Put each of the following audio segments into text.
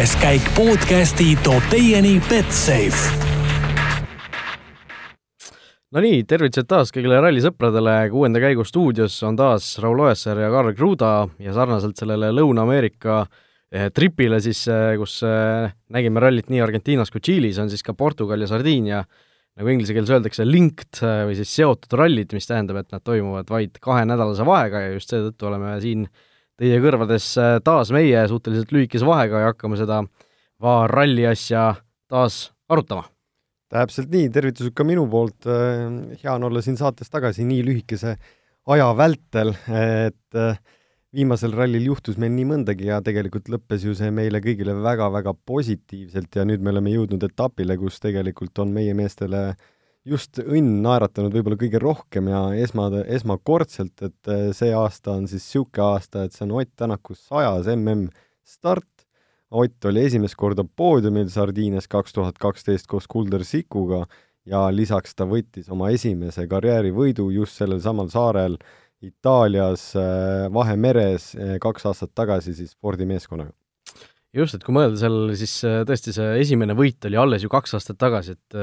kuues käik podcasti toob teieni Betsafe. Nonii, tervitused taas kõigile rallisõpradele, kuuenda käigu stuudios on taas Raul Oessar ja Karl Kruda ja sarnaselt sellele Lõuna-Ameerika eh, tripile siis, eh, kus eh, nägime rallit nii Argentiinas kui Tšiilis, on siis ka Portugal ja Sardiinia nagu inglise keeles öeldakse, linked või siis seotud rallid, mis tähendab, et nad toimuvad vaid kahenädalase vahega ja just seetõttu oleme siin teie kõrvades taas meie suhteliselt lühikese vahega ja hakkame seda VAR ralli asja taas arutama. Täpselt nii, tervitused ka minu poolt, äh, hea on olla siin saates tagasi nii lühikese aja vältel, et äh, viimasel rallil juhtus meil nii mõndagi ja tegelikult lõppes ju see meile kõigile väga-väga positiivselt ja nüüd me oleme jõudnud etapile, kus tegelikult on meie meestele just õnn naeratanud võib-olla kõige rohkem ja esma, esmakordselt, et äh, see aasta on siis niisugune aasta, et see on Ott Tänaku sajas mm start, Ott oli esimest korda poodiumil Sardiinias kaks tuhat kaksteist koos Kulder Sikuga ja lisaks ta võttis oma esimese karjäärivõidu just sellel samal saarel Itaalias äh, Vahemeres äh, kaks aastat tagasi siis Fordi meeskonnaga. just, et kui mõelda seal, siis tõesti see esimene võit oli alles ju kaks aastat tagasi, et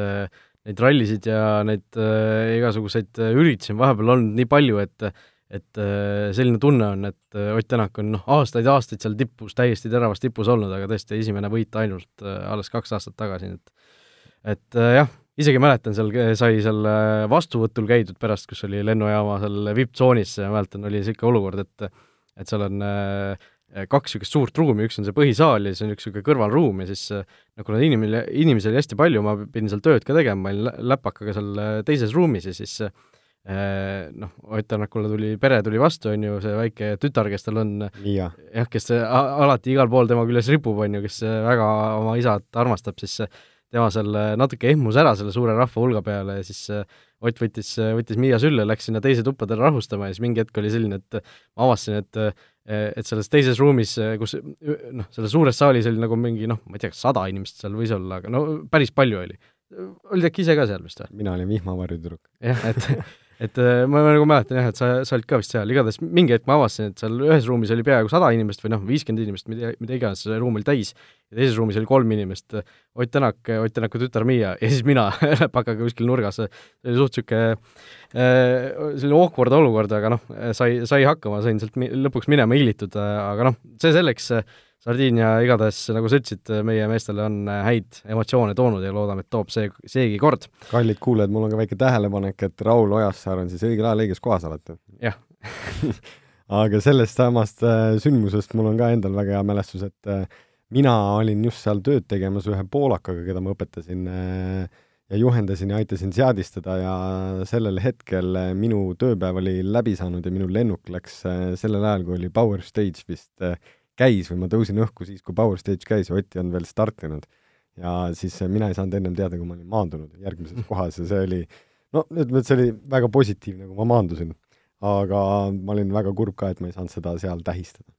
neid rallisid ja neid igasuguseid üritusi on vahepeal olnud nii palju, et et äh, selline tunne on, et äh, Ott Tänak on noh, aastaid-aastaid seal tipus, täiesti teravas tipus olnud, aga tõesti esimene võit ainult äh, alles kaks aastat tagasi, et et jah, isegi mäletan, seal sai seal vastuvõtul käidud pärast, kus oli lennujaama seal vipptsoonis, mäletan, oli niisugune olukord, et et seal on kaks niisugust suurt ruumi, üks on see põhisaal ja siis on üks niisugune kõrvalruum ja siis no kuna inimene, inimesi oli hästi palju, ma pidin seal tööd ka tegema, ma olin läpakaga seal teises ruumis ja siis äh, Äh, noh, Ott Tänakule tuli, pere tuli vastu, on ju, see väike tütar, kes tal on, jah, kes alati igal pool tema küljes ripub, on ju, kes väga oma isat armastab, siis tema seal natuke ehmus ära selle suure rahva hulga peale ja siis Ott võttis, võttis Miia sülle, läks sinna teise tuppa teda rahustama ja siis mingi hetk oli selline, et ma avastasin, et et selles teises ruumis, kus noh, selles suures saalis oli nagu mingi noh, ma ei tea, kas sada inimest seal võis olla, aga no päris palju oli. olid äkki ise ka seal vist või? mina olin vihmavarjutüdruk. jah, et et äh, ma nagu mäletan jah, et sa, sa olid ka vist seal, igatahes mingi hetk ma avastasin, et seal ühes ruumis oli peaaegu sada inimest või noh, viiskümmend inimest, mida, mida iganes, see ruum oli täis, ja teises ruumis oli kolm inimest, Ott Tänak, Ott Tänaku tütar Miia ja siis mina läpakaga kuskil nurgas, see oli suht niisugune äh, selline awkward olukord, aga noh, sai, sai hakkama, sain sealt lõpuks minema hiilitud, aga noh, see selleks, Sardiinia igatahes, nagu sa ütlesid, meie meestele on häid emotsioone toonud ja loodame, et toob see, seegi kord. kallid kuulajad, mul on ka väike tähelepanek, et Raul Ojassaar on siis õigel ajal õiges kohas alati. jah aga sellest samast äh, sündmusest mul on ka endal väga hea mälestus, et äh, mina olin just seal tööd tegemas ühe poolakaga, keda ma õpetasin äh, ja juhendasin ja aitasin seadistada ja sellel hetkel minu tööpäev oli läbi saanud ja minu lennuk läks sellel ajal, kui oli Power Stage vist käis või ma tõusin õhku siis, kui Power Stage käis ja Ott ei olnud veel startinud. ja siis mina ei saanud ennem teada, kui ma olin maandunud järgmises kohas ja see oli, no ütleme, et see oli väga positiivne, kui ma maandusin. aga ma olin väga kurb ka, et ma ei saanud seda seal tähistada.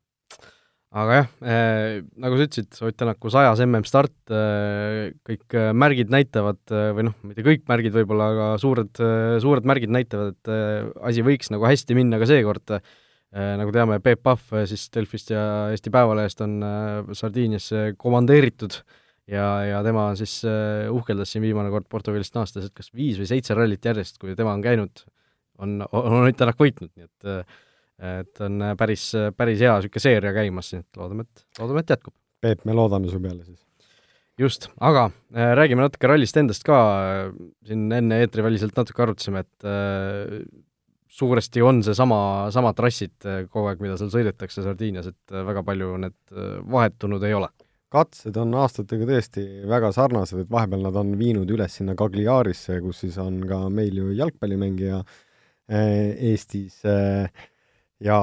aga jah äh,, nagu sa ütlesid, Ott Tänaku sajas mm start äh,, kõik äh, märgid näitavad või noh, mitte kõik märgid võib-olla, aga suured suured märgid näitavad, et asi võiks nagu hästi minna ka seekord nagu teame, Peep Pahv äh, siis Delfist ja Eesti Päevalehest on äh, Sardiiniasse komandeeritud ja, ja tema siis uhkeldas siin viimane kord Portugalist naastes, et kas viis või seitse rallit järjest, kui tema on käinud, on, on Ott Tänak võitnud, nii et et on päris, päris hea niisugune seeria käimas, nii et loodame, et, loodame, et jätkub. Peep, me loodame su peale siis. just, aga äh, räägime natuke rallist endast ka, siin enne eetriväliselt natuke arutasime, et äh, suuresti on seesama, samad trassid eh, kogu aeg, mida seal sõidetakse Sardiinias, et eh, väga palju need eh, vahetunud ei ole? katsed on aastatega tõesti väga sarnased, et vahepeal nad on viinud üles sinna Cagliarisse, kus siis on ka meil ju jalgpallimängija Eestis ja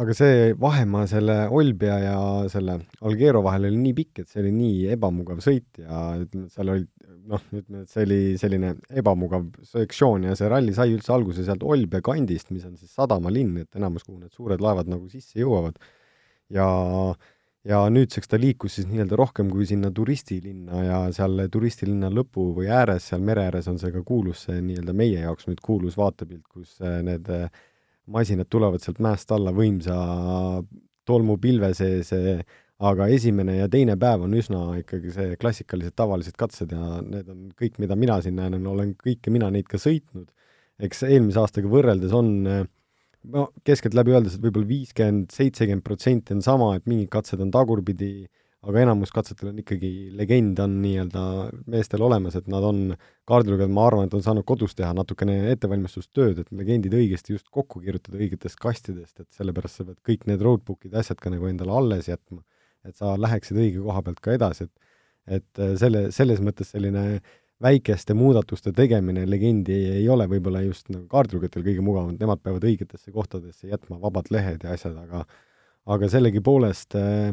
aga see vahemaa selle Olbia ja selle Alghero vahel oli nii pikk, et see oli nii ebamugav sõit ja ütleme, et seal olid noh, ütleme, et see oli selline ebamugav sektsioon ja see ralli sai üldse alguse sealt Olbia kandist, mis on siis sadamalinn, et enamus, kuhu need suured laevad nagu sisse jõuavad. ja, ja nüüdseks ta liikus siis nii-öelda rohkem kui sinna turistilinna ja seal turistilinna lõpu või ääres, seal mere ääres on see ka kuulus, see nii-öelda meie jaoks nüüd kuulus vaatepilt, kus äh, need äh, masinad tulevad sealt mäest alla võimsa tolmupilve sees, aga esimene ja teine päev on üsna ikkagi see klassikalised tavalised katsed ja need on kõik, mida mina siin näen, olen kõike mina neid ka sõitnud. eks eelmise aastaga võrreldes on no keskeltläbi öeldes, et võib-olla viiskümmend, seitsekümmend protsenti on sama, et mingid katsed on tagurpidi, aga enamus katsetel on ikkagi, legend on nii-öelda meestel olemas, et nad on, kaardilugejad, ma arvan, et on saanud kodus teha natukene ettevalmistustööd, et legendid õigesti just kokku kirjutada õigetest kastidest, et sellepärast sa pead kõik need roadbook'id ja asjad ka nagu endale alles jätma et sa läheksid õige koha pealt ka edasi, et et äh, selle, selles mõttes selline väikeste muudatuste tegemine legendi ei, ei ole võib-olla just nagu kaardilugejatel kõige mugavam, et nemad peavad õigetesse kohtadesse jätma vabad lehed ja asjad, aga aga sellegipoolest äh,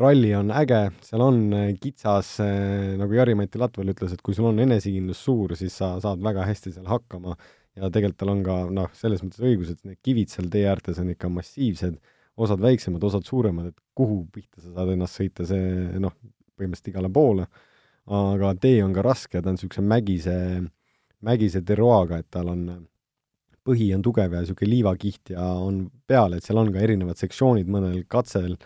ralli on äge, seal on äh, kitsas äh,, nagu Jari-Mati Latval ütles, et kui sul on enesekindlus suur, siis sa saad väga hästi seal hakkama. Ja tegelikult tal on ka noh, selles mõttes õigus, et need kivid seal tee äärtes on ikka massiivsed osad väiksemad, osad suuremad, et kuhu pihta sa saad ennast sõita, see noh, põhimõtteliselt igale poole, aga tee on ka raske, ta on niisuguse mägise, mägise terroaga, et tal on, põhi on tugev ja niisugune liivakiht ja on peal, et seal on ka erinevad sektsioonid mõnel katsel,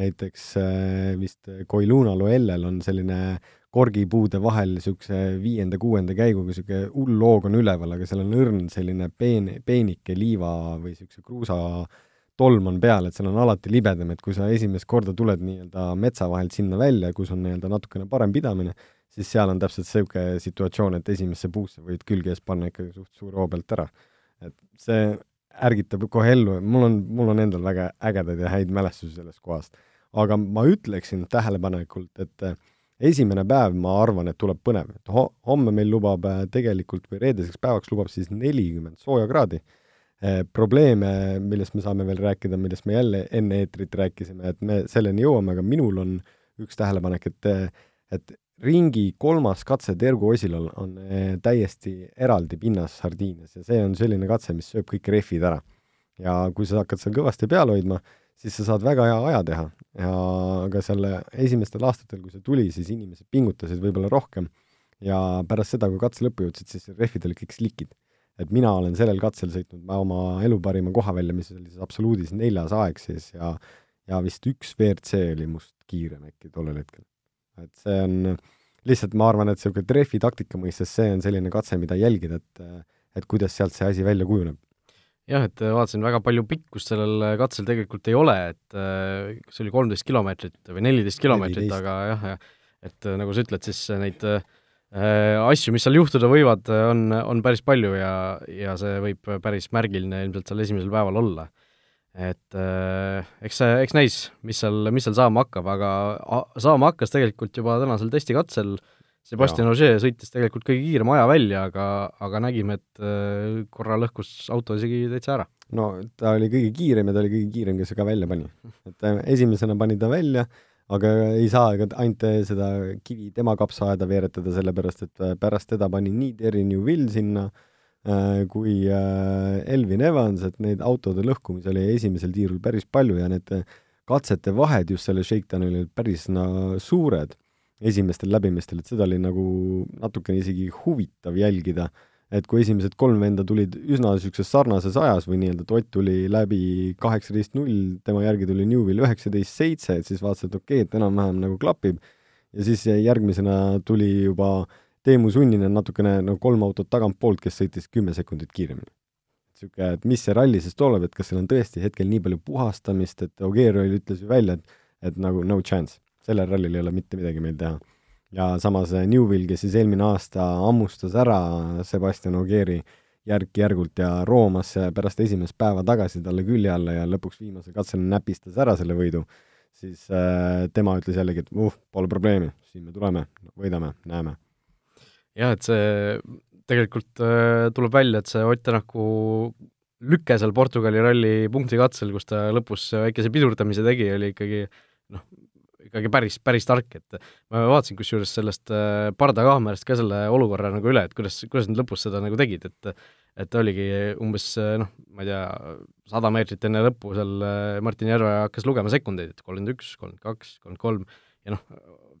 näiteks äh, vist Koiluna Loellel on selline korgipuude vahel niisuguse viienda-kuuenda käiguga niisugune hull hoog on üleval, aga seal on õrn selline peen, peenike liiva või niisuguse kruusa äh, tolm on peal, et seal on alati libedam, et kui sa esimest korda tuled nii-öelda metsa vahelt sinna välja, kus on nii-öelda natukene parem pidamine, siis seal on täpselt niisugune situatsioon, et esimesse puusse võid külge ees panna ikkagi suht suure hoo pealt ära. et see ärgitab kohe ellu, mul on, mul on endal väga ägedaid ja häid mälestusi sellest kohast. aga ma ütleksin tähelepanelikult, et eh, esimene päev, ma arvan, et tuleb põnev, et ho-, homme meil lubab eh, tegelikult või reedeseks päevaks lubab siis nelikümmend sooja kraadi Eh, probleeme, millest me saame veel rääkida, millest me jälle enne eetrit rääkisime, et me selleni jõuame, aga minul on üks tähelepanek, et et ringi kolmas katse Tergu Osilal on eh, täiesti eraldi pinnas Sardiinias ja see on selline katse, mis sööb kõik rehvid ära. ja kui sa hakkad seal kõvasti peal hoidma, siis sa saad väga hea aja teha ja aga seal esimestel aastatel, kui see tuli, siis inimesed pingutasid võib-olla rohkem ja pärast seda, kui katse lõppu jõudsid, siis rehvid olid kõik slikid et mina olen sellel katsel sõitnud oma elu parima koha välja, mis oli siis absoluudis neljas aeg siis ja ja vist üks WRC oli must kiirem äkki tollel hetkel. Et see on, lihtsalt ma arvan, et niisugune trefi taktika mõistes see on selline katse, mida jälgida, et et kuidas sealt see asi välja kujuneb. jah, et vaatasin, väga palju pikkust sellel katsel tegelikult ei ole, et kas oli kolmteist kilomeetrit või neliteist kilomeetrit, aga jah, jah, et nagu sa ütled, siis neid äh, Äh, asju, mis seal juhtuda võivad, on, on päris palju ja, ja see võib päris märgiline ilmselt seal esimesel päeval olla. Et äh, eks see, eks näis, mis seal, mis seal saama hakkab, aga saama hakkas tegelikult juba tänasel testikatsel, Sebastian Ogier sõitis tegelikult kõige kiirema aja välja, aga, aga nägime, et äh, korra lõhkus auto isegi täitsa ära. no ta oli kõige kiirem ja ta oli kõige kiirem, kes ka välja pani. et esimesena pani ta välja, aga ei saa ega ainult seda kivi tema kapsaaeda veeretada, sellepärast et äh, pärast teda pani nii Terry Newville sinna äh, kui äh, Elvin Evans, et neid autode lõhkumisi oli esimesel tiirul päris palju ja need katsete vahed just selle shakedownil olid päris no, suured esimestel läbimistel, et seda oli nagu natukene isegi huvitav jälgida et kui esimesed kolm venda tulid üsna niisuguses sarnases ajas või nii-öelda Tott tuli läbi kaheksateist null, tema järgi tuli Newvil üheksateist seitse, et siis vaatasid, et okei okay,, et enam-vähem nagu klapib, ja siis järgmisena tuli juba Teemu Sunninen natukene no kolm autot tagantpoolt, kes sõitis kümme sekundit kiiremini. niisugune, et mis see ralli siis tuleb, et kas seal on tõesti hetkel nii palju puhastamist, et Ogier ütles ju välja, et et nagu no chance, sellel rallil ei ole mitte midagi meil teha ja samas äh, Newvil, kes siis eelmine aasta hammustas ära Sebastian Ogieri järk-järgult ja roomas pärast esimest päeva tagasi talle külje alla ja lõpuks viimasel katsel näpistas ära selle võidu, siis äh, tema ütles jällegi, et uh, pole probleemi, siin me tuleme, võidame, näeme. Jah, et see tegelikult äh, tuleb välja, et see Ott Tänaku lüke seal Portugali ralli punktikatsel, kus ta lõpus väikese pidurdamise tegi, oli ikkagi noh, ikkagi päris, päris tark, et ma vaatasin kusjuures sellest äh, pardakaamerast ka selle olukorra nagu üle, et kuidas, kuidas nad lõpus seda nagu tegid, et et oligi umbes äh, noh, ma ei tea, sada meetrit enne lõppu seal Martin Järve hakkas lugema sekundeid, et kolmkümmend üks, kolmkümmend kaks, kolmkümmend kolm ja noh,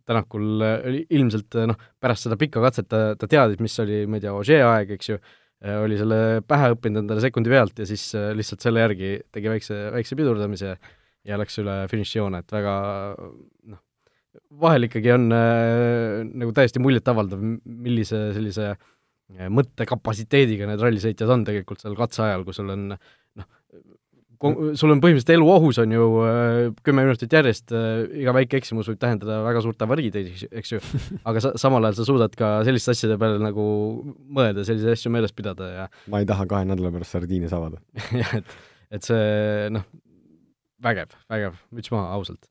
Tänakul oli ilmselt noh, pärast seda pikka katset ta, ta teadis, mis oli, ma ei tea, Ožee aeg, eks ju, oli selle pähe õppinud endale sekundi pealt ja siis lihtsalt selle järgi tegi väikse, väikse pidurdamise ja läks üle finišijoone, et väga noh, vahel ikkagi on äh, nagu täiesti muljetavaldav, millise sellise äh, mõttekapatsiteediga need rallisõitjad on tegelikult seal katse ajal, kui sul on noh, sul on põhimõtteliselt elu ohus, on ju, äh, kümme minutit järjest, äh, iga väike eksimus võib tähendada väga suurt avariid, eks ju, aga sa, samal ajal sa suudad ka selliste asjade peale nagu mõelda, selliseid asju meeles pidada ja ma ei taha kahe nädala pärast sardiine saada jah, et, et see noh, vägev, vägev, müts maha, ausalt.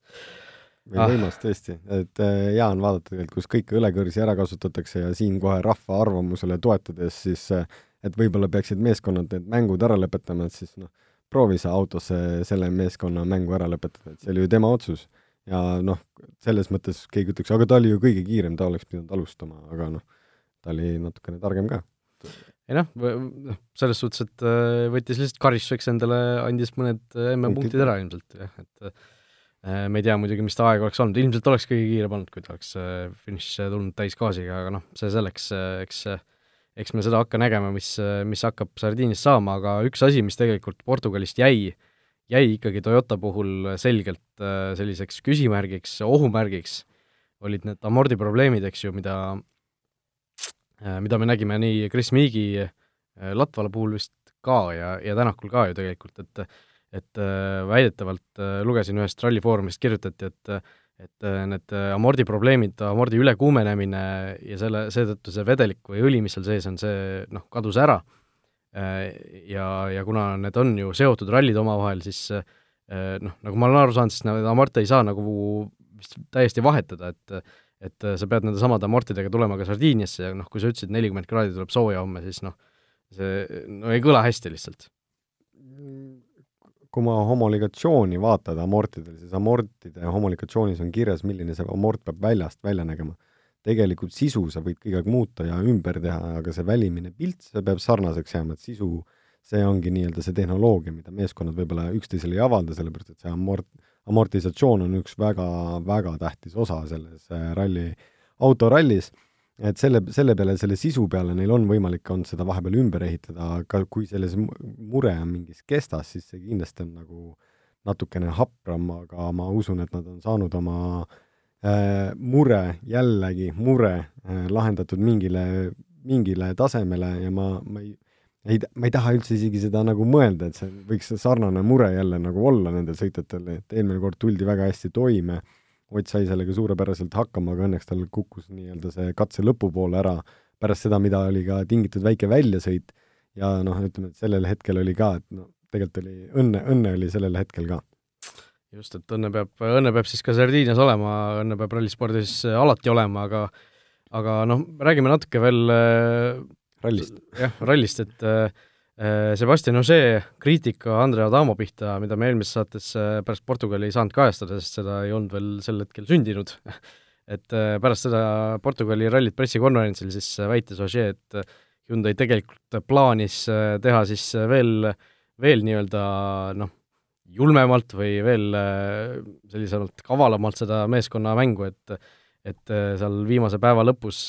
ah. võimas tõesti, et äh, hea on vaadata tegelikult, kus kõiki õlekõrsi ära kasutatakse ja siin kohe rahva arvamusele toetudes siis et võib-olla peaksid meeskonnad need mängud ära lõpetama, et siis noh, proovi sa autos selle meeskonna mängu ära lõpetada, et see oli ju tema otsus. ja noh, selles mõttes keegi ütleks, aga ta oli ju kõige kiirem, ta oleks pidanud alustama, aga noh, ta oli natukene targem ka. ei noh, noh, selles suhtes, et äh, võttis lihtsalt karistuseks endale, andis mõned äh, MM-punktid ära ilmselt, jah, et äh, me ei tea muidugi, mis ta aeg oleks olnud, ilmselt oleks kõige kiirem olnud, kui ta oleks finišisse tulnud täisgaasiga, aga noh, see selleks, eks äh, eks me seda hakka nägema, mis, mis hakkab Sardiiniast saama, aga üks asi, mis tegelikult Portugalist jäi, jäi ikkagi Toyota puhul selgelt äh, selliseks küsimärgiks, ohumärgiks, olid need amordiprobleemid, eks ju, mida, äh, mida me nägime nii Chris Meegi äh, Latvala puhul vist ka ja, ja Tänakul ka ju tegelikult, et et väidetavalt lugesin ühest rallifoorumist, kirjutati, et et äh, need äh, amordiprobleemid, amordi ülekuumenemine ja selle, seetõttu see vedelik või õli, mis seal sees on, see noh, kadus ära. Äh, ja, ja kuna need on ju seotud rallid omavahel, siis noh, nagu ma olen aru saanud, siis neid amorte ei saa nagu vist täiesti vahetada, et et sa pead nende samade amortidega tulema ka Sardiiniasse ja noh, kui sa ütlesid, nelikümmend kraadi tuleb sooja homme, siis noh, see no ei kõla hästi lihtsalt kui ma homologatsiooni vaatad amortidel, siis amortide homologatsioonis on kirjas, milline see amort peab väljast välja nägema. tegelikult sisu sa võid kõige aeg muuta ja ümber teha, aga see välimine pilt, see peab sarnaseks jääma, et sisu, see ongi nii-öelda see tehnoloogia, mida meeskonnad võib-olla üksteisele ei avalda, sellepärast et see amort, amortisatsioon on üks väga, väga tähtis osa selles äh, ralli, autorallis et selle, selle peale, selle sisu peale neil on võimalik olnud seda vahepeal ümber ehitada, aga kui selles mure on mingis kestas, siis see kindlasti on nagu natukene hapram, aga ma usun, et nad on saanud oma äh, mure, jällegi mure äh, lahendatud mingile, mingile tasemele ja ma, ma ei, ei, ma ei taha üldse isegi seda nagu mõelda, et see võiks sarnane mure jälle nagu olla nendel sõitjatel, et eelmine kord tuldi väga hästi toime äh, Ott sai sellega suurepäraselt hakkama, aga õnneks tal kukkus nii-öelda see katse lõpupoole ära pärast seda, mida oli ka tingitud väike väljasõit ja noh, ütleme, et sellel hetkel oli ka, et noh, tegelikult oli õnne, õnne oli sellel hetkel ka. just, et õnne peab, õnne peab siis ka Sardiinias olema, õnne peab rallispordis alati olema, aga aga noh, räägime natuke veel rallist. jah, rallist, et Äh, Sebastian Ožee kriitika Andre Adamo pihta, mida me eelmises saates äh, pärast Portugali ei saanud kajastada, sest seda ei olnud veel sel hetkel sündinud et äh, pärast seda Portugali rallit pressikonverentsil siis väitis Ožee, et Hyundai tegelikult plaanis teha siis veel, veel nii-öelda noh, julmemalt või veel sellisemalt kavalamalt seda meeskonna mängu, et et seal viimase päeva lõpus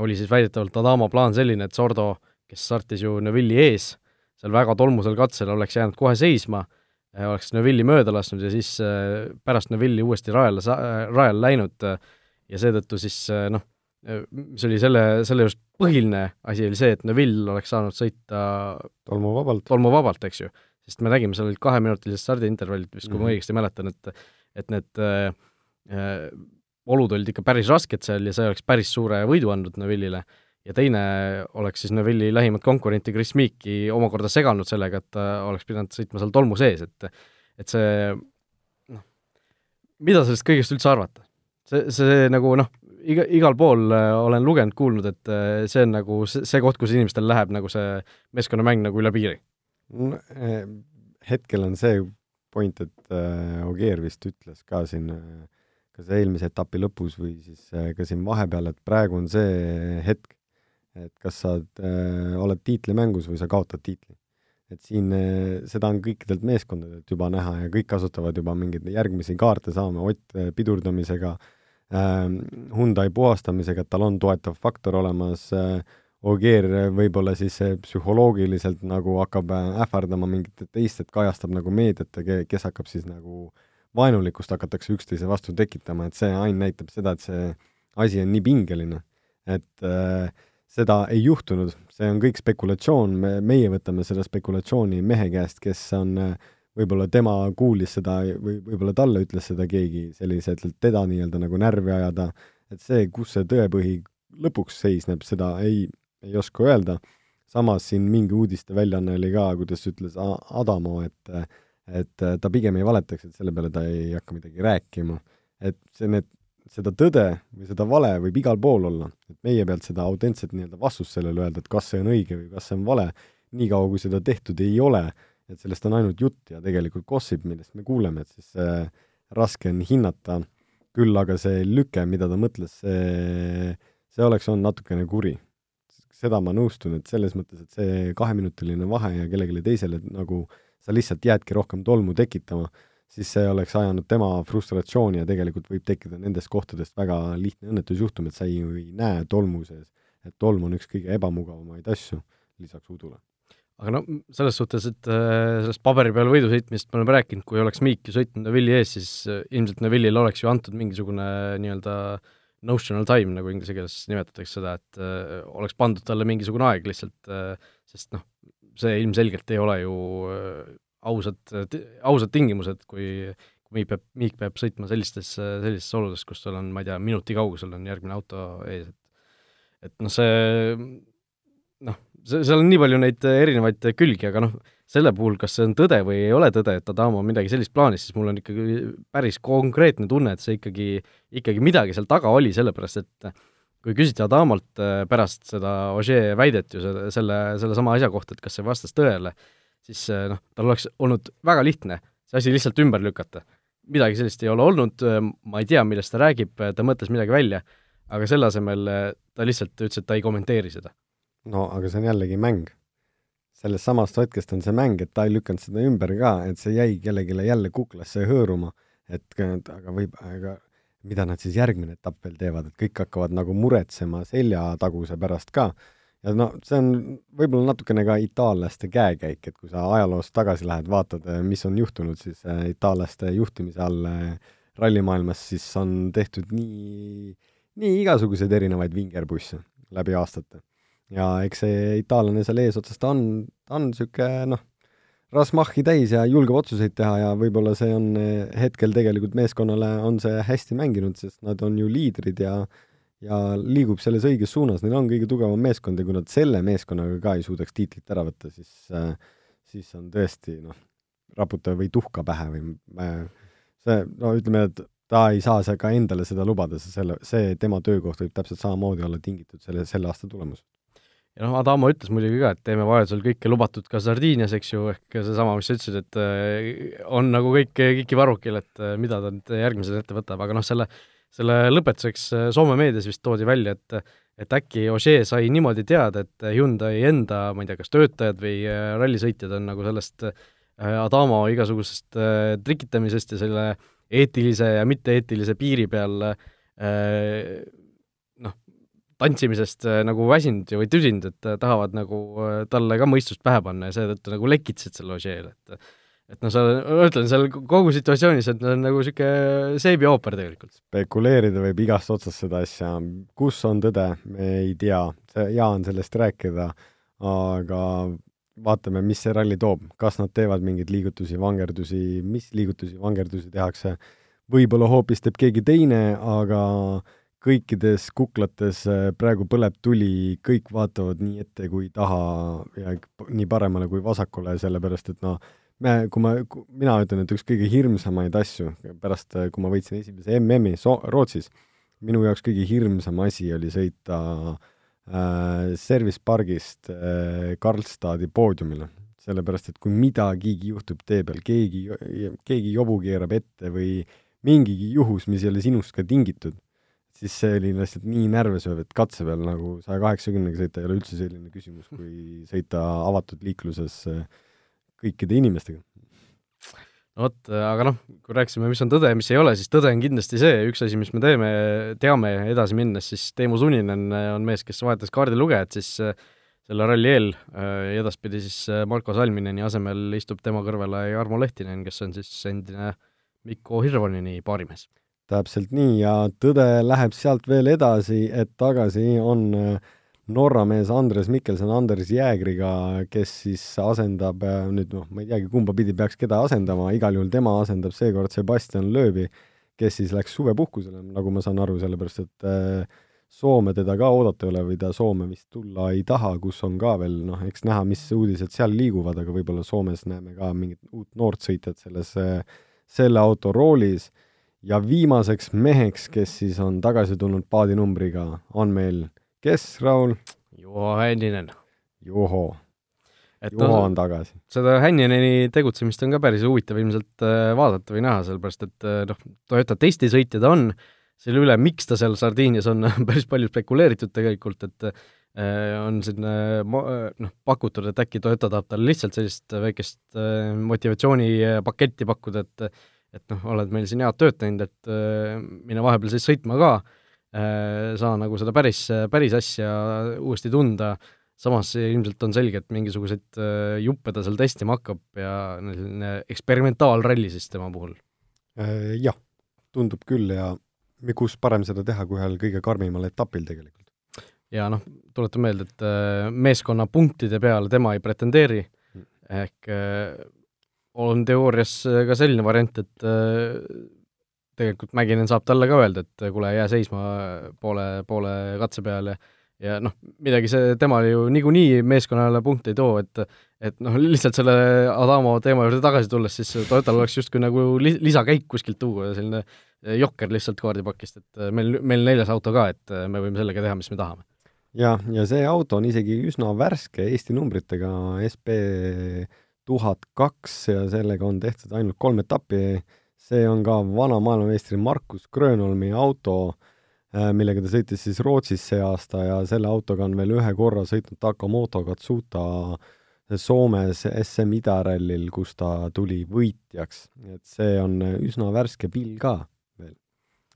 oli siis väidetavalt Adamo plaan selline, et Sordo äh, kes startis ju Neville'i ees, seal väga tolmusel katsel oleks jäänud kohe seisma, äh, oleks Neville'i mööda lasknud ja siis äh, pärast Neville'i uuesti rajale sa-, äh, rajale läinud ja seetõttu siis noh, mis oli selle, selle just põhiline asi, oli see, et Neville oleks saanud sõita tolmuvabalt, tolmuvabalt, eks ju. sest me nägime, seal olid kaheminutilist stardiintervallid vist, kui mm -hmm. ma mhm. õigesti mäletan, et et need äh, olud olid ikka päris rasked seal ja see oleks päris suure võidu andnud Neville'ile ja teine oleks siis Neville'i lähimat konkurenti Chris Meeki omakorda seganud sellega, et ta oleks pidanud sõitma seal tolmu sees, et et see noh, mida sellest kõigest üldse arvata? see, see nagu noh, iga, igal pool äh, olen lugenud, kuulnud, et äh, see on nagu see, see koht, kus inimestel läheb nagu see meeskonnamäng nagu üle piiri no,. Eh, hetkel on see point, et äh, Ogier vist ütles ka siin äh, kas eelmise etapi lõpus või siis äh, ka siin vahepeal, et praegu on see hetk, et kas sa äh, oled tiitlimängus või sa kaotad tiitli. et siin äh, seda on kõikidelt meeskondadelt juba näha ja kõik kasutavad juba mingeid järgmisi kaarte saama, Ott äh, pidurdamisega äh,, Hyundai puhastamisega, et tal on toetav faktor olemas äh,, Ogier võib-olla siis psühholoogiliselt nagu hakkab ähvardama mingit teist, et kajastab nagu meediat ja kes hakkab siis nagu vaenulikkust hakatakse üksteise vastu tekitama, et see ainult näitab seda, et see asi on nii pingeline, et äh, seda ei juhtunud, see on kõik spekulatsioon, me, meie võtame seda spekulatsiooni mehe käest, kes on võib-olla tema kuulis seda või võib-olla talle ütles seda keegi selliselt, et teda nii-öelda nagu närvi ajada, et see, kus see tõepõhi lõpuks seisneb, seda ei, ei oska öelda. samas siin mingi uudisteväljaanne oli ka, kuidas ütles Adamo, et et ta pigem ei valetaks, et selle peale ta ei hakka midagi rääkima. et see, need, seda tõde või seda vale võib igal pool olla, et meie pealt seda autentset nii-öelda vastust sellele öelda, et kas see on õige või kas see on vale, niikaua kui seda tehtud ei ole, et sellest on ainult jutt ja tegelikult gossip, millest me kuuleme, et siis äh, raske on hinnata, küll aga see lüke, mida ta mõtles, see see oleks olnud natukene kuri. seda ma nõustun, et selles mõttes, et see kaheminutiline vahe ja kellelegi teisele nagu sa lihtsalt jäädki rohkem tolmu tekitama, siis see oleks ajanud tema frustratsiooni ja tegelikult võib tekkida nendest kohtadest väga lihtne õnnetusjuhtum, et sa ei, ei näe tolmu sees, et tolm on üks kõige ebamugavamaid asju lisaks udule. Aga no selles suhtes, et äh, sellest paberi peal võidu sõitmist me oleme rääkinud, kui oleks Miik ju sõitnud Neville'i ees, siis äh, ilmselt Neville'ile oleks ju antud mingisugune nii-öelda notional time, nagu inglise keeles nimetatakse seda, et äh, oleks pandud talle mingisugune aeg lihtsalt sest noh, see ilmselgelt ei ole ju äh, ausad, ausad tingimused, kui kui Miik peab, Miik peab sõitma sellistes, sellistes oludes, kus tal on, ma ei tea, minuti kaugusel on järgmine auto ees, et et noh, see noh, see, seal on nii palju neid erinevaid külgi, aga noh, selle puhul, kas see on tõde või ei ole tõde, et Adamo on midagi sellist plaanis, siis mul on ikkagi päris konkreetne tunne, et see ikkagi, ikkagi midagi seal taga oli, sellepärast et kui küsiti Adamolt äh, pärast seda Ožee väidet ju selle, selle, sellesama asja kohta, et kas see vastas tõele, siis äh, noh, tal oleks olnud väga lihtne see asi lihtsalt ümber lükata. midagi sellist ei ole olnud, äh, ma ei tea, millest ta räägib, ta mõtles midagi välja, aga selle asemel ta lihtsalt ütles, et ta ei kommenteeri seda. no aga see on jällegi mäng sellest samast hetkest on see mäng, et ta ei lükanud seda ümber ka, et see jäi kellelegi jälle kuklasse hõõruma, et aga võib, aga mida nad siis järgmine etapp veel teevad, et kõik hakkavad nagu muretsema seljataguse pärast ka. No see on võib-olla natukene ka itaallaste käekäik, et kui sa ajaloos tagasi lähed, vaatad, mis on juhtunud siis äh, itaallaste juhtimise all äh, rallimaailmas, siis on tehtud nii, nii igasuguseid erinevaid vingerbusse läbi aastate. Ja eks see itaallane seal eesotsas, ta on, ta on niisugune noh, rasmahhi täis ja julgeb otsuseid teha ja võib-olla see on hetkel tegelikult meeskonnale on see hästi mänginud, sest nad on ju liidrid ja ja liigub selles õiges suunas, neil on kõige tugevam meeskond ja kui nad selle meeskonnaga ka ei suudaks tiitlit ära võtta, siis siis on tõesti noh, raputa või tuhka pähe või see, no ütleme, et ta ei saa see ka endale seda lubada, see selle, see tema töökoht võib täpselt samamoodi olla tingitud selle, selle aasta tulemusest. Ja noh, Adamo ütles muidugi ka, et teeme vajadusel kõike lubatud ka Sardiinias, eks ju, ehk seesama, mis sa ütlesid, et äh, on nagu kõik kiki varrukil, et äh, mida ta nüüd järgmisena ette võtab, aga noh, selle, selle lõpetuseks äh, Soome meedias vist toodi välja, et et äkki Ožee sai niimoodi teada, et Hyundai enda, ma ei tea, kas töötajad või rallisõitjad on nagu sellest Adamo igasugusest trikitamisest ja selle eetilise ja mitte-eetilise piiri peal tantsimisest äh, nagu väsinud või tüsinud, et äh, tahavad nagu äh, talle ka mõistust pähe panna ja seetõttu nagu lekitasid selle Ožeel, et et noh, sa, ma ütlen, seal kogu situatsioonis, et see on nagu niisugune seebiooper tegelikult. spekuleerida võib igast otsast seda asja, kus on tõde, me ei tea, hea on sellest rääkida, aga vaatame, mis see ralli toob, kas nad teevad mingeid liigutusi, vangerdusi, mis liigutusi, vangerdusi tehakse, võib-olla hoopis teeb keegi teine, aga kõikides kuklates äh, praegu põleb tuli, kõik vaatavad nii ette kui taha ja nii paremale kui vasakule, sellepärast et noh, me, kui ma, mina ütlen, et üks kõige hirmsamaid asju pärast, kui ma võitsin esimese MM-i so-, Rootsis, minu jaoks kõige hirmsam asi oli sõita äh, Service Pargist äh, Karlstadi poodiumile. sellepärast, et kui midagigi juhtub tee peal, keegi, keegi jobu keerab ette või mingigi juhus, mis ei ole sinust ka tingitud siis see oli lihtsalt nii närvesööv, et katse peal nagu saja kaheksakümnega sõita ei ole üldse selline küsimus, kui sõita avatud liikluses äh, kõikide inimestega. vot, aga noh, kui rääkisime, mis on tõde ja mis ei ole, siis tõde on kindlasti see, üks asi, mis me teeme, teame edasi minnes, siis Teemu Suninen on mees, kes vahetas kaardilugejat, siis selle ralli eel edaspidi siis Marko Salmineni asemel istub tema kõrvale Jarmo Lehtinen, kes on siis endine Mikko Hirvonini baarimees. täpselt nii ja tõde läheb sealt veel edasi, et tagasi on äh, Norra mees Andres Mikkelson Anders Jäägriga, kes siis asendab äh, nüüd noh, ma ei teagi, kumba pidi peaks keda asendama, igal juhul tema asendab seekord Sebastian Loebi, kes siis läks suvepuhkusele, nagu ma saan aru, sellepärast et äh, Soome teda ka oodata ei ole või ta Soome vist tulla ei taha, kus on ka veel noh, eks näha, mis uudised seal liiguvad, aga võib-olla Soomes näeme ka mingit uut noort sõitjat selles, selle auto roolis. ja viimaseks meheks, kes siis on tagasi tulnud paadinumbriga, on meil kes, Raul? Juho Hänninen. Juho. Juho no, on tagasi. seda Hännineni tegutsemist on ka päris huvitav ilmselt äh, vaadata või näha, sellepärast et äh, noh, Toyota testisõitja ta on, selle üle, miks ta seal Sardiinias on, päris palju spekuleeritud tegelikult, et äh, on siin noh, pakutud, et äkki Toyota tahab talle lihtsalt sellist väikest motivatsioonipaketti pakkuda, et et noh, oled meil siin head tööd teinud, et mine vahepeal siis sõitma ka saa nagu seda päris, päris asja uuesti tunda, samas ilmselt on selge, et mingisuguseid äh, juppe ta seal testima hakkab ja selline eksperimentaalralli siis tema puhul. Äh, jah, tundub küll ja kus parem seda teha, kui ühel kõige karmimal etapil tegelikult. ja noh, tuletan meelde, et meeskonna punktide peale tema ei pretendeeri, mm. ehk on teoorias ka selline variant, et tegelikult Mäkinen saab talle ka öelda, et kuule, jää seisma poole, poole katse peal ja noh, midagi see temale ju niikuinii meeskonnale punkte ei too, et et noh, lihtsalt selle Adamo teema juurde tagasi tulles, siis Toyotal oleks justkui nagu li-, lisakäik kuskilt tuua, selline jokker lihtsalt kaardipakist, et meil, meil neljas auto ka, et me võime sellega teha, mis me tahame. jah, ja see auto on isegi üsna värske Eesti numbritega, SB tuhat kaks ja sellega on tehtud ainult kolm etappi see on ka vana maailmameistri Markus Grönholmi auto, äh, millega ta sõitis siis Rootsis see aasta ja selle autoga on veel ühe korra sõitnud Takamoto Katsuta Soomes SM Idarallil, kus ta tuli võitjaks. et see on üsna värske pill ka veel.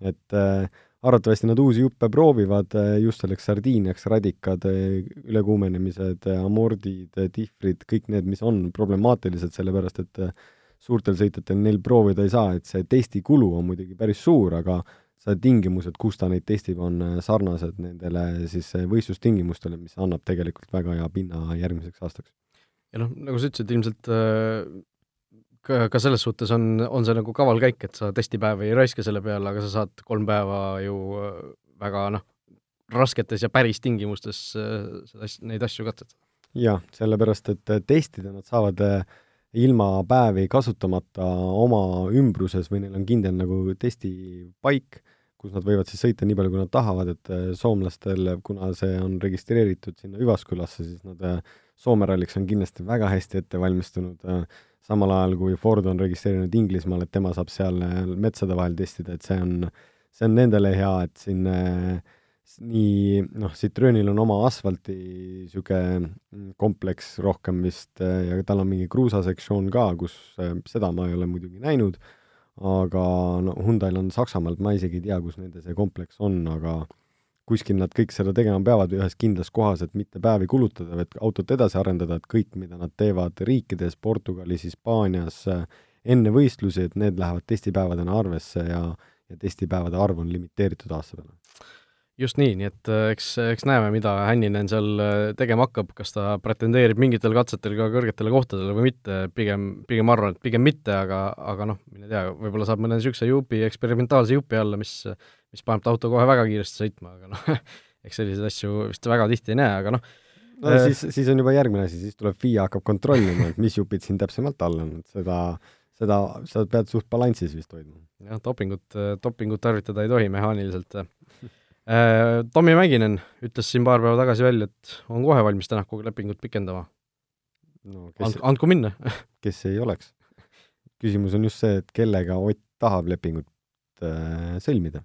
et äh, arvatavasti nad uusi juppe proovivad äh, just selleks sardiiniaks, radikad, äh, ülekuumenemised, amordid, tihvrid, kõik need, mis on problemaatilised, sellepärast et suurtel sõitjatel neil proovida ei saa, et see testikulu on muidugi päris suur, aga see tingimused, kus ta neid testib, on äh, sarnased nendele siis äh, võistlustingimustele, mis annab tegelikult väga hea pinna järgmiseks aastaks. ja noh, nagu sa ütlesid, ilmselt äh, ka, ka selles suhtes on, on see nagu kaval käik, et sa testipäevi ei raiska selle peale, aga sa saad kolm päeva ju väga noh, rasketes ja päris tingimustes seda, neid asju katsetada. jah, sellepärast et testida nad saavad äh, ilma päevi kasutamata oma ümbruses või neil on kindel nagu testipaik, kus nad võivad siis sõita nii palju, kui nad tahavad, et äh, soomlastel, kuna see on registreeritud sinna Üvaskülasse, siis nad äh, Soome ralliks on kindlasti väga hästi ette valmistunud, äh, samal ajal kui Ford on registreerinud Inglismaal, et tema saab seal metsade vahel testida, et see on, see on nendele hea, et siin äh, nii noh, Citroenil on oma asfalti niisugune kompleks rohkem vist ja tal on mingi kruusasektsioon ka, kus seda ma ei ole muidugi näinud, aga no Hyundai'l on Saksamaalt, ma isegi ei tea, kus nende see kompleks on, aga kuskil nad kõik seda tegema peavad ühes kindlas kohas, et mitte päevi kulutada, et autot edasi arendada, et kõik, mida nad teevad riikides, Portugalis, Hispaanias, enne võistlusi, et need lähevad testipäevadena arvesse ja ja testipäevade arv on limiteeritud aasta peale just nii, nii et äh, eks, eks näeme, mida Hänninen seal äh, tegema hakkab, kas ta pretendeerib mingitel katsetel ka kõrgetele kohtadele või mitte, pigem, pigem arvan, et pigem mitte, aga, aga noh, mine tea, võib-olla saab mõne niisuguse jupi, eksperimentaalse jupi alla, mis, mis paneb ta auto kohe väga kiiresti sõitma, aga noh eks selliseid asju vist väga tihti ei näe, aga noh, no äh, siis, siis on juba järgmine asi, siis tuleb FIA hakkab kontrollima, et mis jupid siin täpsemalt all on, et seda, seda, sa pead suht balansis vist hoidma. jah, dopingut, dopingut tarvitada ei tohi mehaaniliselt Tommy Mäkinen ütles siin paar päeva tagasi välja, et on kohe valmis Tänakuga lepingut pikendama no,. And-, andku minna kes ei oleks. küsimus on just see, et kellega Ott tahab lepingut äh, sõlmida.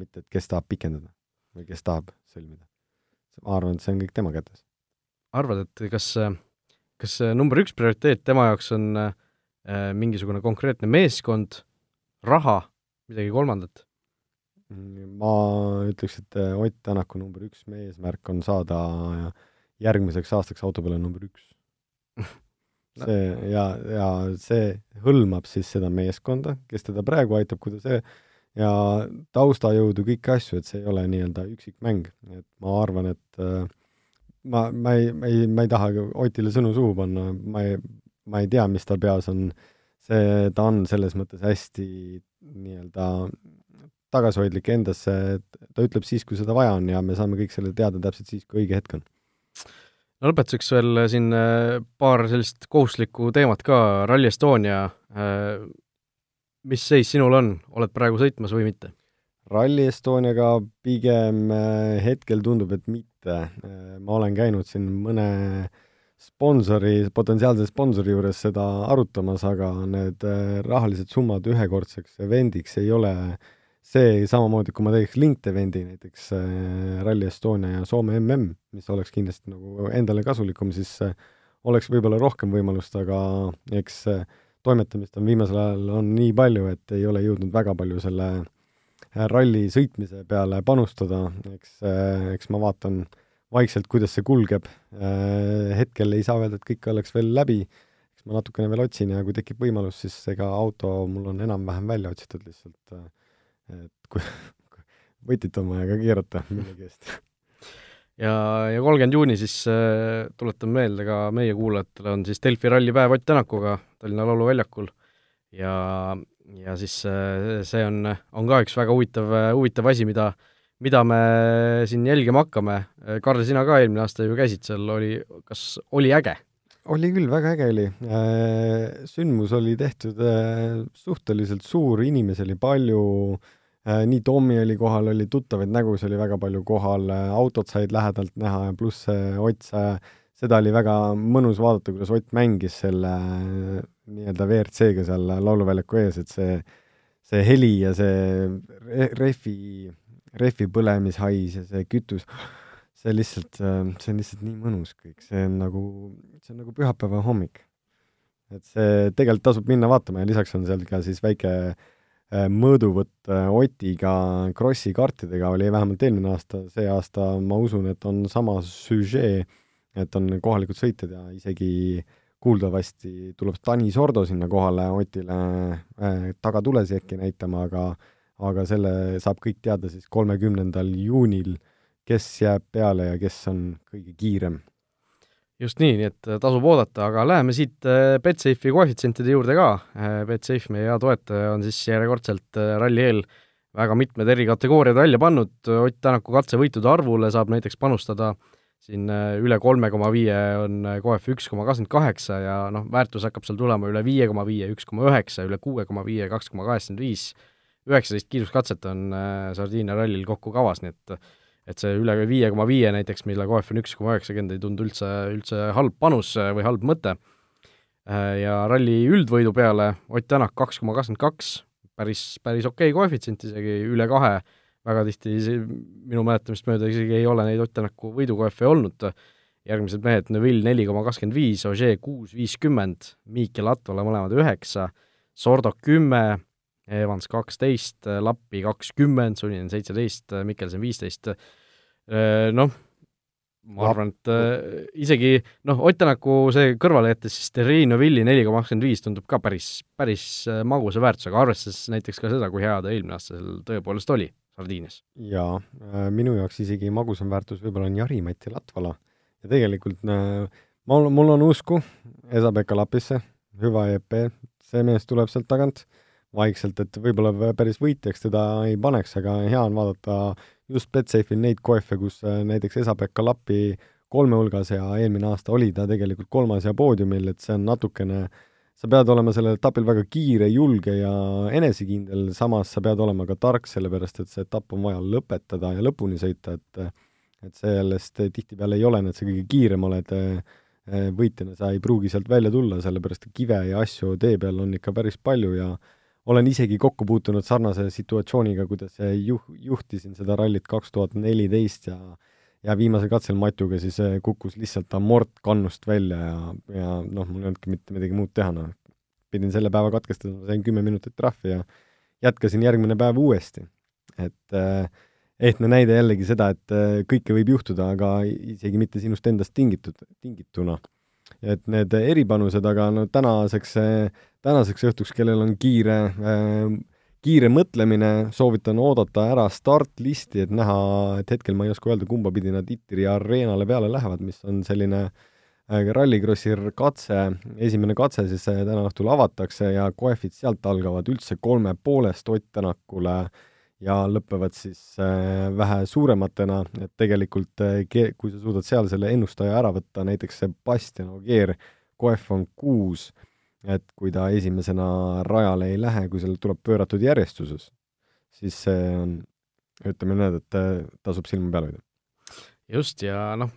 mitte, et kes tahab pikendada või kes tahab sõlmida. ma arvan, et see on kõik tema kätes. arvad, et kas, kas number üks prioriteet tema jaoks on äh, mingisugune konkreetne meeskond, raha, midagi kolmandat? Ma ütleks, et Ott Tänaku number üks eesmärk on saada järgmiseks aastaks auto peale number üks. See ja, ja see hõlmab siis seda meeskonda, kes teda praegu aitab, kui ta see ja taustajõudu, kõiki asju, et see ei ole nii-öelda üksikmäng, et ma arvan, et äh, ma, ma ei, ma ei, ma ei taha Otile sõnu suhu panna, ma ei, ma ei tea, mis tal peas on, see, ta on selles mõttes hästi nii-öelda tagasihoidlik endasse, et ta ütleb siis, kui seda vaja on ja me saame kõik selle teada täpselt siis, kui õige hetk on no lõpetuseks veel äh, siin äh, paar sellist kohustuslikku teemat ka, Rally Estonia, äh, mis seis sinul on, oled praegu sõitmas või mitte? Rally Estoniaga pigem hetkel tundub, et mitte. ma olen käinud siin mõne sponsori, potentsiaalse sponsori juures seda arutamas, aga need rahalised summad ühekordseks evendiks ei ole äh, see samamoodi, kui ma teeks linked event'i näiteks äh, Rally Estonia ja Soome mm, mis oleks kindlasti nagu endale kasulikum, siis äh, oleks võib-olla rohkem võimalust, aga eks äh, toimetamist on viimasel ajal on nii palju, et ei ole jõudnud väga palju selle äh, ralli sõitmise peale panustada, eks äh,, eks ma vaatan vaikselt, kuidas see kulgeb. Äh,, hetkel ei saa öelda, et kõik oleks veel läbi, eks ma natukene veel otsin ja kui tekib võimalus, siis ega auto mul on enam-vähem välja otsitud lihtsalt et kui, võtit on vaja ka keerata millegi eest. ja, ja kolmkümmend juuni siis äh, tuletan meelde ka meie kuulajatele, on siis Delfi rallipäev Ott Tänakuga Tallinna Lauluväljakul ja, ja siis äh, see on, on ka üks väga huvitav, huvitav asi, mida mida me siin jälgima hakkame, Karl, sina ka eelmine aasta ju käisid seal, oli, kas oli äge? Oli küll, väga äge oli. Äh, sündmus oli tehtud äh, suhteliselt suur, inimesi oli palju, äh, nii Tommy oli kohal, oli tuttavaid nägusid oli väga palju kohal, autod said lähedalt näha ja pluss Ott sa, seda oli väga mõnus vaadata, kuidas Ott mängis selle nii-öelda WRC-ga seal lauluväljaku ees, et see, see heli ja see rehvi, rehvi põlemishais ja see kütus see lihtsalt, äh, see on lihtsalt nii mõnus kõik, see on nagu, see on nagu pühapäeva hommik. et see tegelikult tasub minna vaatama ja lisaks on seal ka siis väike äh, mõõduvõtt äh, Otiga Krossi kartidega oli vähemalt eelmine aasta, see aasta ma usun, et on sama süžee, et on kohalikud sõitjad ja isegi kuuldavasti tuleb Tanis Ordo sinna kohale Otile äh, tagatulesi äkki näitama, aga aga selle saab kõik teada siis kolmekümnendal juunil äh, kes jääb peale ja kes on kõige kiirem. just nii, nii et äh, tasub oodata, aga läheme siit äh, Betsafe'i koefitsientide juurde ka. Äh, Betsafe, meie hea toetaja, on siis järjekordselt ralli eel väga mitmed eri kategooriad välja pannud, Ott Tänaku katsevõitude arvule saab näiteks panustada siin üle kolme koma viie on koef üks koma kakskümmend kaheksa ja noh, väärtus hakkab seal tulema üle viie koma viie, üks koma üheksa, üle kuue koma viie, kaks koma kaheksakümmend viis, üheksateist kiiruskatset on Sardiinia rallil kokku kavas, nii et et see üle viie koma viie näiteks, mille KOF on üks koma üheksakümmend, ei tundu üldse, üldse halb panus või halb mõte. Äh, ja ralli üldvõidu peale Ott Tänak kaks koma kakskümmend kaks, päris, päris okei okay koefitsient isegi, üle kahe, väga tihti minu mäletamist mööda isegi ei ole neid Ott Tänaku võidukoefe olnud, järgmised mehed, Neville neli koma kakskümmend viis, Ožee kuus viiskümmend, Miik ja Latvala mõlemad üheksa, Sordo kümme, Evans kaksteist, Lappi kakskümmend, Suninen seitseteist, Mikkelson viisteist, noh, ma arvan, et äh, isegi noh, Ott Tänaku see kõrvale jättes, siis Terrino Villi neli koma kakskümmend viis tundub ka päris, päris magusa väärtusega, arvestades näiteks ka seda, kui hea ta eelmine aasta seal tõepoolest oli Sardiinias. jaa, minu jaoks isegi magusam väärtus võib-olla on Jari-Mati Latvala. ja tegelikult mul, mul on usku Esa-Pekka Lapisse, hüva EP, see mees tuleb sealt tagant vaikselt, et võib-olla päris võitjaks teda ei paneks, aga hea on vaadata just Betsafe'il neid koefe, kus äh, näiteks Esa-Pekka Lappi kolme hulgas ja eelmine aasta oli ta tegelikult kolmas ja poodiumil, et see on natukene, sa pead olema sellel etapil väga kiire, julge ja enesekindel, samas sa pead olema ka tark, sellepärast et see etapp on vaja lõpetada ja lõpuni sõita, et et sellest tihtipeale ei olene, et sa kõige kiirem oled äh, võitjana, sa ei pruugi sealt välja tulla, sellepärast et kive ja asju tee peal on ikka päris palju ja olen isegi kokku puutunud sarnase situatsiooniga, kuidas juh-, juhtisin seda rallit kaks tuhat neliteist ja ja viimasel katsel Matuga siis kukkus lihtsalt amort kannust välja ja, ja noh, mul ei olnudki mitte midagi muud teha, noh. pidin selle päeva katkestama, sain kümme minutit trahvi ja jätkasin järgmine päev uuesti. et äh, ehtne näide jällegi seda, et äh, kõike võib juhtuda, aga isegi mitte sinust endast tingitud, tingituna. Et need eripanused, aga no tänaseks, tänaseks õhtuks, kellel on kiire äh, kiire mõtlemine, soovitan oodata ära startlisti, et näha, et hetkel ma ei oska öelda, kumba pidi nad Itri areenale peale lähevad, mis on selline äh, Rallycrossi katse, esimene katse siis äh, täna õhtul avatakse ja koefid sealt algavad üldse kolme poolest Ott Tänakule ja lõpevad siis äh, vähe suurematena, et tegelikult kui sa suudad seal selle ennustaja ära võtta, näiteks Sebastian Ogier, koef on kuus et kui ta esimesena rajale ei lähe, kui seal tuleb pööratud järjestuses, siis see on, ütleme nii, et tasub silma peal hoida. just, ja noh,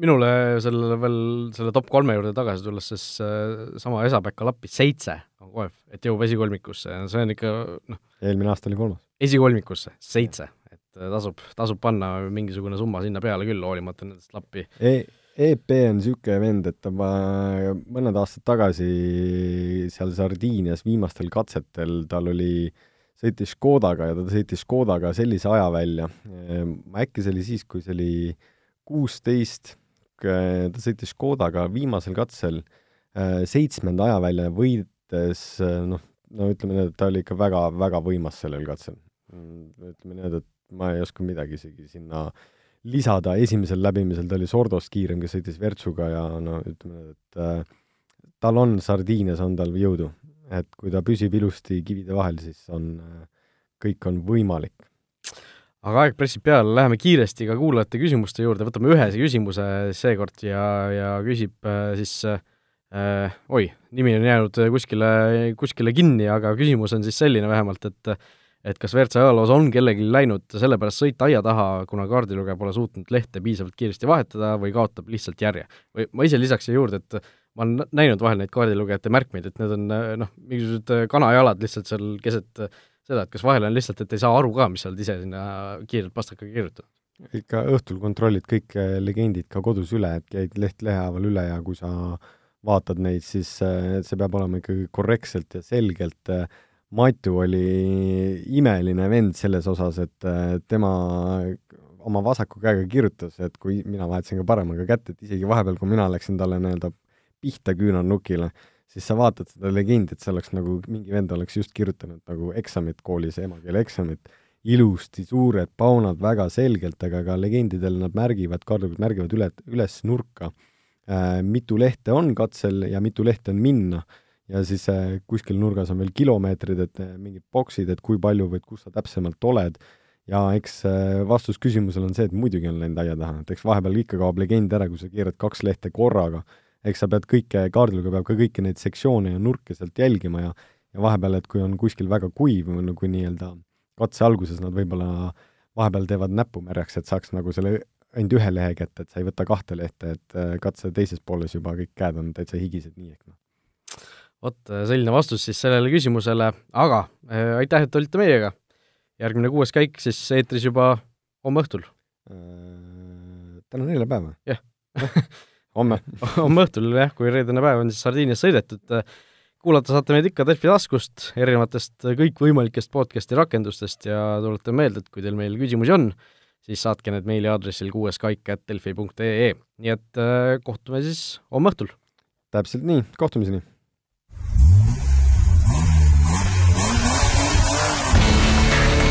minule sellele veel, selle top kolme juurde tagasi tulles, siis äh, sama Esa-Pekka Lappi seitse on koef, et jõuab esikolmikusse see on ikka noh. Eelmine aasta oli kolmas. esikolmikusse, seitse, et äh, tasub, tasub panna mingisugune summa sinna peale küll, hoolimata nendest Lappi. E EP on niisugune vend, et ta mõned aastad tagasi seal Sardiinias viimastel katsetel tal oli, sõitis Škodaga ja ta sõitis Škodaga sellise aja välja, äkki see oli siis, kui see oli kuusteist, ta sõitis Škodaga viimasel katsel seitsmenda aja välja ja võites noh, no ütleme nii, et ta oli ikka väga, väga võimas sellel katsel. ütleme nii, et ma ei oska midagi isegi sinna äh, lisada, esimesel läbimisel ta oli Sordost kiirem, kes sõitis Virtsuga ja no ütleme, et äh, tal on Sardiinias, on tal jõudu. et kui ta püsib ilusti kivide vahel, siis on äh,, kõik on võimalik. aga aeg pressib peale, läheme kiiresti ka kuulajate küsimuste juurde, võtame ühe küsimuse seekord ja, ja küsib äh, siis äh, oi, nimi on jäänud kuskile, kuskile kinni, aga küsimus on siis selline vähemalt, et et kas WRC ajaloos on kellelgi läinud sellepärast sõita aia taha, kuna kaardilugeja pole suutnud lehte piisavalt kiiresti vahetada või kaotab lihtsalt järje. või ma ise lisaks siia juurde, et ma olen näinud vahel neid kaardilugejate märkmeid, et need on noh, mingisugused kanajalad lihtsalt seal keset seda, et kas vahel on lihtsalt, et ei saa aru ka, mis sa oled ise sinna kiirelt pastakaga kirjutanud. ikka õhtul kontrollid kõik legendid ka kodus üle, et käid leht lehehaaval üle ja kui sa vaatad neid, siis see peab olema ikkagi korrektselt ja selgelt äh, Matu oli imeline vend selles osas, et äh, tema oma vasaku käega kirjutas, et kui mina vahetasin ka paremaga kätt, et isegi vahepeal, kui mina läksin talle nii-öelda pihta küünarnukile, siis sa vaatad seda legendi, et see oleks nagu, mingi vend oleks just kirjutanud nagu eksamit koolis, emakeele eksamit, ilusti suured paunad väga selgelt, aga ka legendidel nad märgivad, kaardukid märgivad üle, üles nurka mitu lehte on katsel ja mitu lehte on minna. Ja siis äh, kuskil nurgas on veel kilomeetrid, et äh, mingid boksid, et kui palju või kus sa täpsemalt oled, ja eks äh, vastus küsimusele on see, et muidugi on läinud aia taha, et eks vahepeal ikka kaob legend ära, kui sa keerad kaks lehte korraga, eks sa pead kõike, kaardilugeja peab ka kõiki neid sektsioone ja nurke sealt jälgima ja ja vahepeal, et kui on kuskil väga kuiv või nagu nii-öelda katse alguses nad võib-olla vahepeal teevad näppu märjaks, et saaks nagu selle ainult ühe lehe kätte, et sa ei võta kahte lehte, et katse teises pooles juba kõik käed on täitsa higised nii ehk noh vot äh, selline vastus siis sellele küsimusele, aga äh, aitäh, et olite meiega. järgmine kuues käik siis eetris juba homme õhtul äh,. täna on neljapäev või? jah homme homme õhtul jah, kui reedene päev on siis Sardiinias sõidetud. kuulata saate meid ikka Delfi taskust, erinevatest kõikvõimalikest podcasti rakendustest ja tuletan meelde, et kui teil meil küsimusi on, siis saatke need meili aadressil kuueskaik.delfi.ee. nii et äh, kohtume siis homme õhtul. täpselt nii, kohtumiseni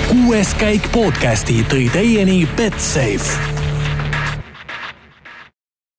kuues käik podcasti tõi teieni Betsafe